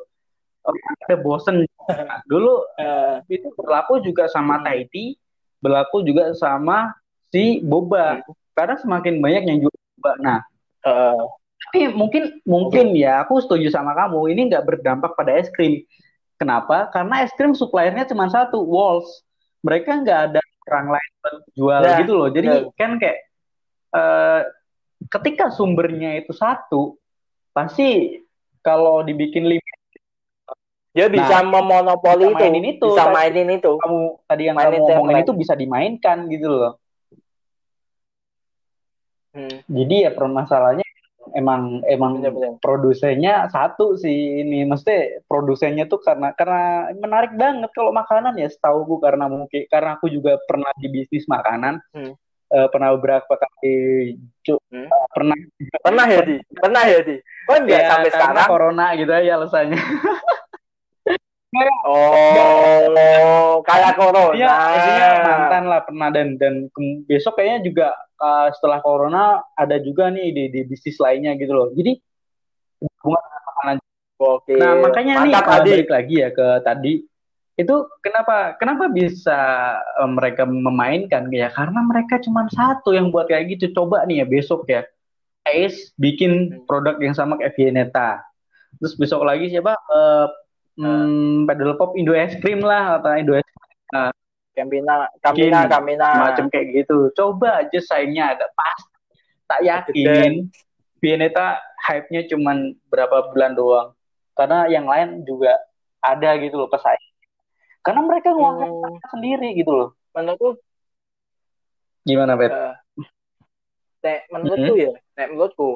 Oh, ada bosen. dulu uh, itu berlaku juga sama hmm. Tahiti, berlaku juga sama si boba. Karena semakin banyak yang jual boba. Nah, uh, tapi mungkin mungkin ya aku setuju sama kamu ini nggak berdampak pada es krim Kenapa? Karena es krim suppliernya cuma satu, Walls. Mereka nggak ada orang lain buat jual nah, gitu loh. Jadi nah. kan kayak uh, ketika sumbernya itu satu, pasti kalau dibikin limit dia bisa nah, memonopoli bisa mainin itu, bisa mainin itu. Kamu tadi yang mainin kamu ngomongin itu bisa dimainkan gitu loh. Hmm. Jadi ya permasalahannya emang emang bener, bener. produsennya satu sih ini mesti produsennya tuh karena karena menarik banget kalau makanan ya setahu gue karena mungkin karena aku juga pernah di bisnis makanan hmm. Uh, pernah beberapa kali cu, hmm. uh, pernah pernah ya di pernah ya di oh enggak ya, sampai sekarang corona gitu ya alasannya Oh, kayak corona. Iya, mantan lah pernah dan dan besok kayaknya juga uh, setelah corona ada juga nih di, di bisnis lainnya gitu loh. Jadi hubungan. Oke. Nah makanya Mantap, nih balik lagi ya ke tadi itu kenapa kenapa bisa uh, mereka memainkan ya karena mereka cuma satu yang buat kayak gitu coba nih ya besok ya Ace bikin hmm. produk yang sama kayak Vieneta terus besok lagi siapa uh, hmm, pedal pop Indo es krim lah atau Indo es nah, Campina, Campina, Campina. Macam kayak gitu. Coba aja saingnya ada pas. Tak yakin. Vieneta hype-nya cuman berapa bulan doang. Karena yang lain juga ada gitu loh pesaing. Karena mereka ngeluarin hmm. sendiri gitu loh. Menurutku gimana, Bet? Uh, nek menurutku mm -hmm. ya, nek menurutku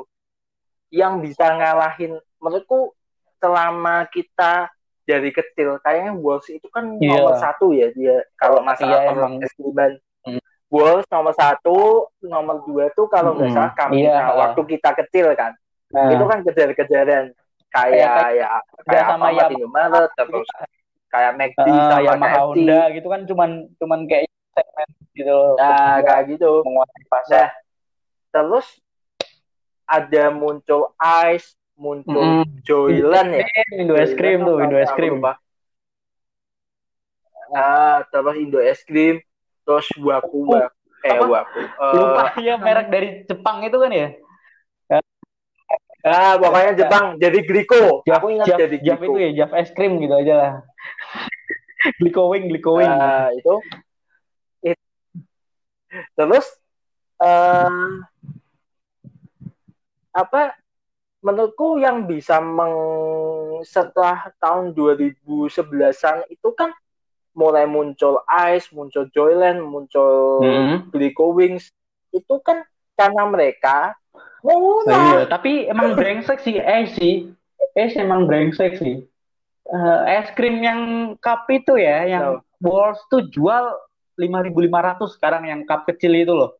yang bisa ngalahin menurutku selama kita dari kecil kayaknya Wolves itu kan yeah. nomor satu ya dia kalau masalah yeah, emang Esteban mm. Wolves nomor satu nomor dua tuh kalau nggak mm. salah kami yeah. nah, waktu kita kecil kan nah. itu kan kejar-kejaran kayak kayak, ya kayak sama ya Maret terus kayak McD uh, sama Yamaha Honda gitu kan cuman cuman kayak segmen gitu nah kayak gitu. menguasai pasar. Nah, terus ada muncul Ice muncul mm. Joyland ya? Indo es krim tuh Indo es krim ah terus Indo es krim terus waku waku uh, eh waku uh, lupa ya merek dari Jepang itu kan ya? Ah, pokoknya Jepang jadi Glico. Jaf, Aku ingat jadi Jaf itu ya, Jaf es krim gitu aja lah. Glico wing, Glico wing. Uh, itu. It. Terus uh, apa menurutku yang bisa meng setelah tahun 2011-an itu kan mulai muncul Ice, muncul Joyland, muncul hmm. Glico Wings itu kan karena mereka murah. Oh, iya, tapi emang brengsek sih Ice sih. Ice emang brengsek sih. Uh, es krim yang cup itu ya, yang no. Walls tuh jual 5.500 sekarang yang cup kecil itu loh.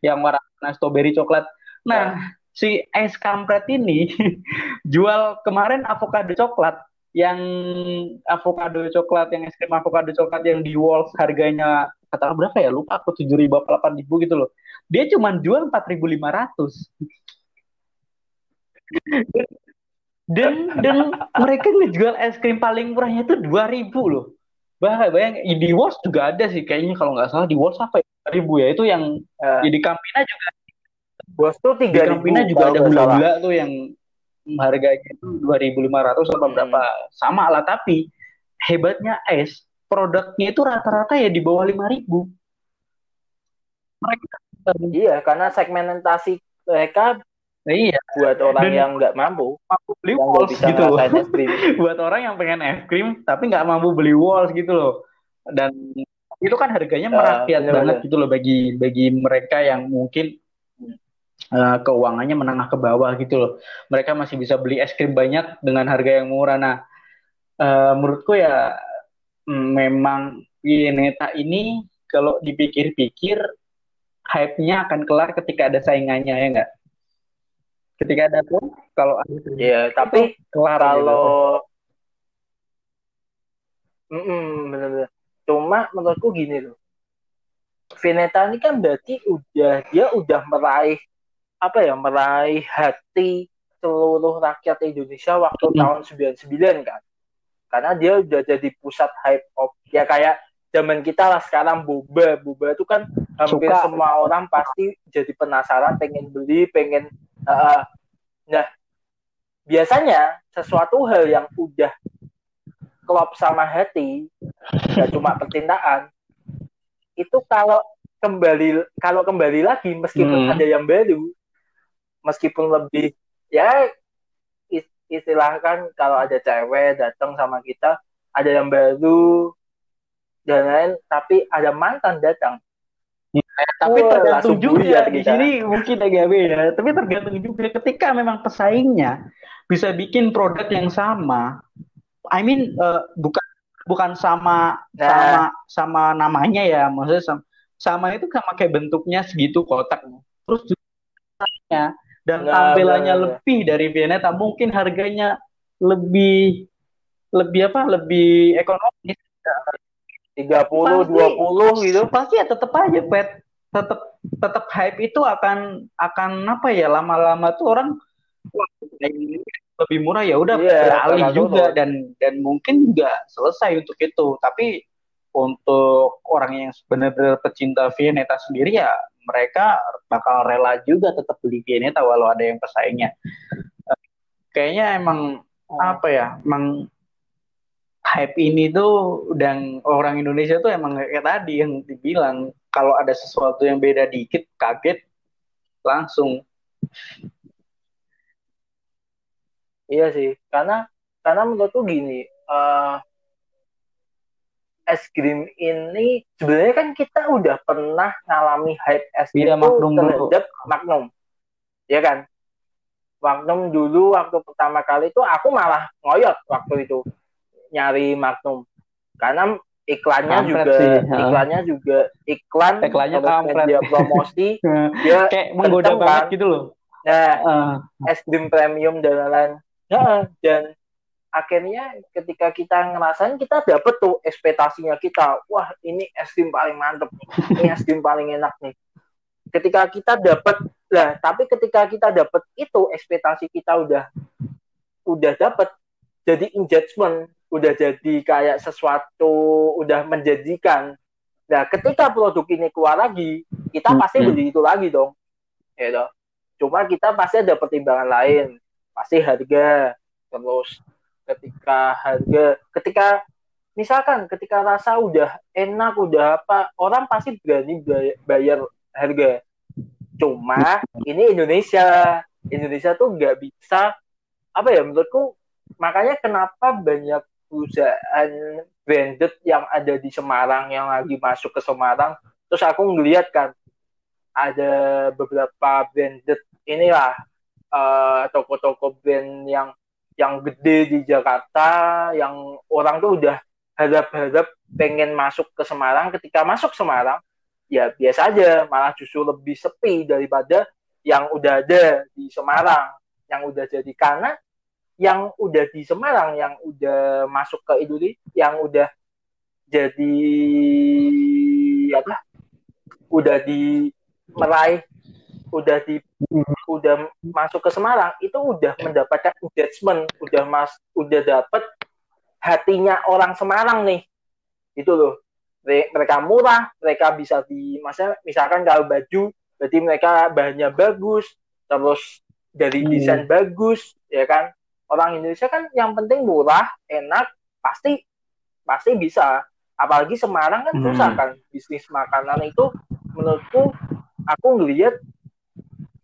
Yang warna strawberry coklat. Nah, si es kampret ini jual kemarin avocado coklat yang avocado coklat yang es krim avocado coklat yang di Walls harganya kata berapa ya lupa aku tujuh ribu apa delapan ribu gitu loh dia cuma jual empat ribu lima ratus dan dan mereka ngejual es krim paling murahnya itu dua ribu loh. Bahkan bayang. Di Walls juga ada sih kayaknya kalau nggak salah. Di Walls apa ya? ribu ya? Itu yang uh, di Campina juga. Walls tuh tiga ribu Campina juga ada gula-gula tuh yang harganya itu dua ribu lima ratus atau berapa. Hmm. sama lah tapi hebatnya es produknya itu rata-rata ya di bawah lima ribu. Mereka iya karena segmentasi mereka Iya. Buat orang Dan yang nggak mampu, mampu beli walls gitu loh. buat orang yang pengen es krim tapi nggak mampu beli walls gitu loh. Dan itu kan harganya merakyat uh, banget gitu loh bagi bagi mereka yang mungkin uh, keuangannya menengah ke bawah gitu loh. Mereka masih bisa beli es krim banyak dengan harga yang murah. Nah, uh, menurutku ya mm, memang Yeneta ini kalau dipikir-pikir hype-nya akan kelar ketika ada saingannya ya enggak? Ketika ada tuh kalau ada Iya, tapi kelar gitu. kalau gitu. mm bener-bener. Cuma menurutku gini loh. Veneta ini kan berarti udah dia udah meraih apa ya meraih hati seluruh rakyat Indonesia waktu hmm. tahun 99 kan karena dia udah jadi pusat hype of ya kayak zaman kita lah sekarang boba boba itu kan hampir Suka. semua orang pasti jadi penasaran pengen beli pengen uh, nah biasanya sesuatu hal yang udah klop sama hati gak cuma percintaan itu kalau kembali kalau kembali lagi meskipun hmm. ada yang baru meskipun lebih ya istilahkan kalau ada cewek datang sama kita ada yang baru dan lain tapi ada mantan datang ya, tapi oh, tergantung juga di sini mungkin agak beda. Tapi tergantung juga ketika memang pesaingnya bisa bikin produk yang sama. I mean uh, bukan bukan sama nah. sama sama namanya ya. Maksudnya sama, sama itu sama kayak bentuknya segitu kotak. Terus juga dan nah, tampilannya bener. lebih dari Vianeta. Mungkin harganya lebih lebih apa? Lebih ekonomis tiga puluh dua puluh gitu. Pasti ya tetap aja pet. Tetap tetap hype itu akan akan apa ya lama-lama tuh orang wah lebih murah ya udah yeah, beralih juga. dan dan mungkin juga selesai untuk itu. Tapi untuk orang yang benar-benar pecinta Vianeta sendiri ya mereka bakal rela juga tetap beli Vianeta walau ada yang pesaingnya. Kayaknya emang oh. apa ya, emang hype ini tuh dan orang Indonesia tuh emang kayak tadi yang dibilang kalau ada sesuatu yang beda dikit kaget langsung. Iya sih, karena karena menurutku gini, uh, es krim ini sebenarnya kan kita udah pernah ngalami hype es krim ya, Magnum terhadap dulu. Magnum. Ya kan? Magnum dulu waktu pertama kali itu aku malah ngoyot waktu itu nyari Magnum. Karena iklannya kampret juga sih. iklannya juga iklan iklannya kampret. dia promosi dia kayak menggoda banget kan. gitu loh. Nah, uh. es krim premium dan lain-lain. Nah, dan akhirnya ketika kita ngerasain kita dapet tuh ekspektasinya kita wah ini es krim paling mantep ini es krim paling enak nih ketika kita dapet lah tapi ketika kita dapet itu ekspektasi kita udah udah dapet jadi engagement udah jadi kayak sesuatu udah menjanjikan nah ketika produk ini keluar lagi kita hmm, pasti hmm. beli itu lagi dong. Ya cuma kita pasti ada pertimbangan lain. Pasti harga. Terus ketika harga ketika misalkan ketika rasa udah enak udah apa orang pasti berani bayar harga. Cuma ini Indonesia. Indonesia tuh nggak bisa apa ya menurutku makanya kenapa banyak perusahaan branded yang ada di Semarang yang lagi masuk ke Semarang terus aku ngeliat kan ada beberapa branded inilah uh, toko-toko brand yang yang gede di Jakarta yang orang tuh udah harap-harap pengen masuk ke Semarang. Ketika masuk Semarang ya biasa aja malah justru lebih sepi daripada yang udah ada di Semarang yang udah jadi. Karena yang udah di Semarang yang udah masuk ke Indonesia yang udah jadi apa udah di meraih udah di udah masuk ke Semarang itu udah mendapatkan engagement udah mas udah dapet hatinya orang Semarang nih. Itu loh. Mereka murah mereka bisa di masa misalkan kalau baju berarti mereka bahannya bagus terus dari hmm. desain bagus ya kan orang Indonesia kan yang penting murah enak pasti pasti bisa apalagi Semarang kan susah hmm. kan bisnis makanan itu menurutku aku ngelihat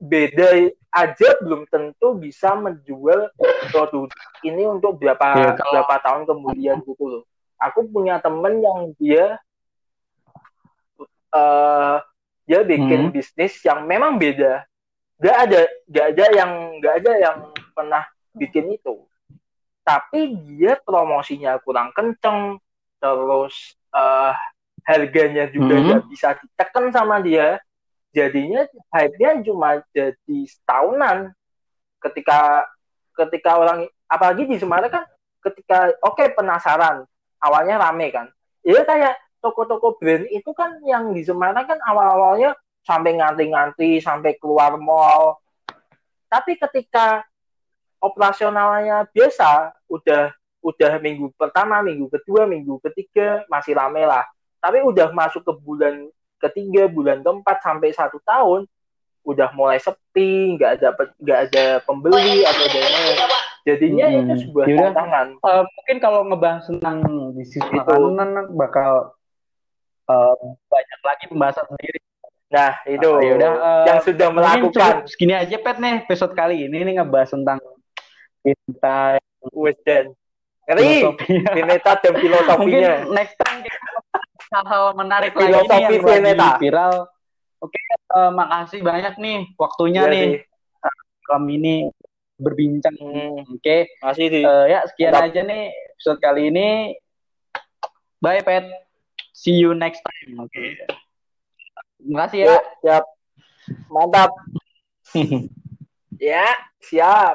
beda aja belum tentu bisa menjual produk ini untuk berapa ya, kalau... berapa tahun kemudian gitu loh. Aku punya temen yang dia uh, dia bikin hmm. bisnis yang memang beda. Gak ada gak ada yang gak ada yang pernah bikin itu. Tapi dia promosinya kurang kenceng, terus uh, harganya juga hmm. gak bisa ditekan sama dia. Jadinya hype-nya cuma jadi setahunan. Ketika ketika orang apalagi di Semarang kan ketika oke okay, penasaran. Awalnya rame kan. Ya kayak toko-toko brand itu kan yang di Semarang kan awal-awalnya sampai nganti-nganti sampai keluar mall. Tapi ketika operasionalnya biasa. Udah udah minggu pertama minggu kedua minggu ketiga masih rame lah. Tapi udah masuk ke bulan ketiga bulan keempat sampai satu tahun udah mulai sepi nggak ada nggak ada pembeli atau ada jadinya hmm. itu sebuah Yaudah, tantangan. Uh, mungkin kalau ngebahas tentang bisnis makanan bakal uh, banyak lagi pembahasan sendiri. Nah itu. Uh, yaudah, uh, yang sudah melakukan. segini aja pet nih episode kali ini nih ngebahas tentang cinta dan Ngeri, Vineta dan filosofinya. Mungkin next time hal-hal menarik Filosofi lagi nih yang lagi viral. Oke, uh, makasih banyak nih waktunya ya, nih. Malam ini berbincang. Hmm. Oke. Okay. Makasih sih. Uh, ya, sekian Mantap. aja nih episode kali ini. Bye, Pet. See you next time. Oke. Okay. Terima kasih ya. Siap. Mantap. ya, siap.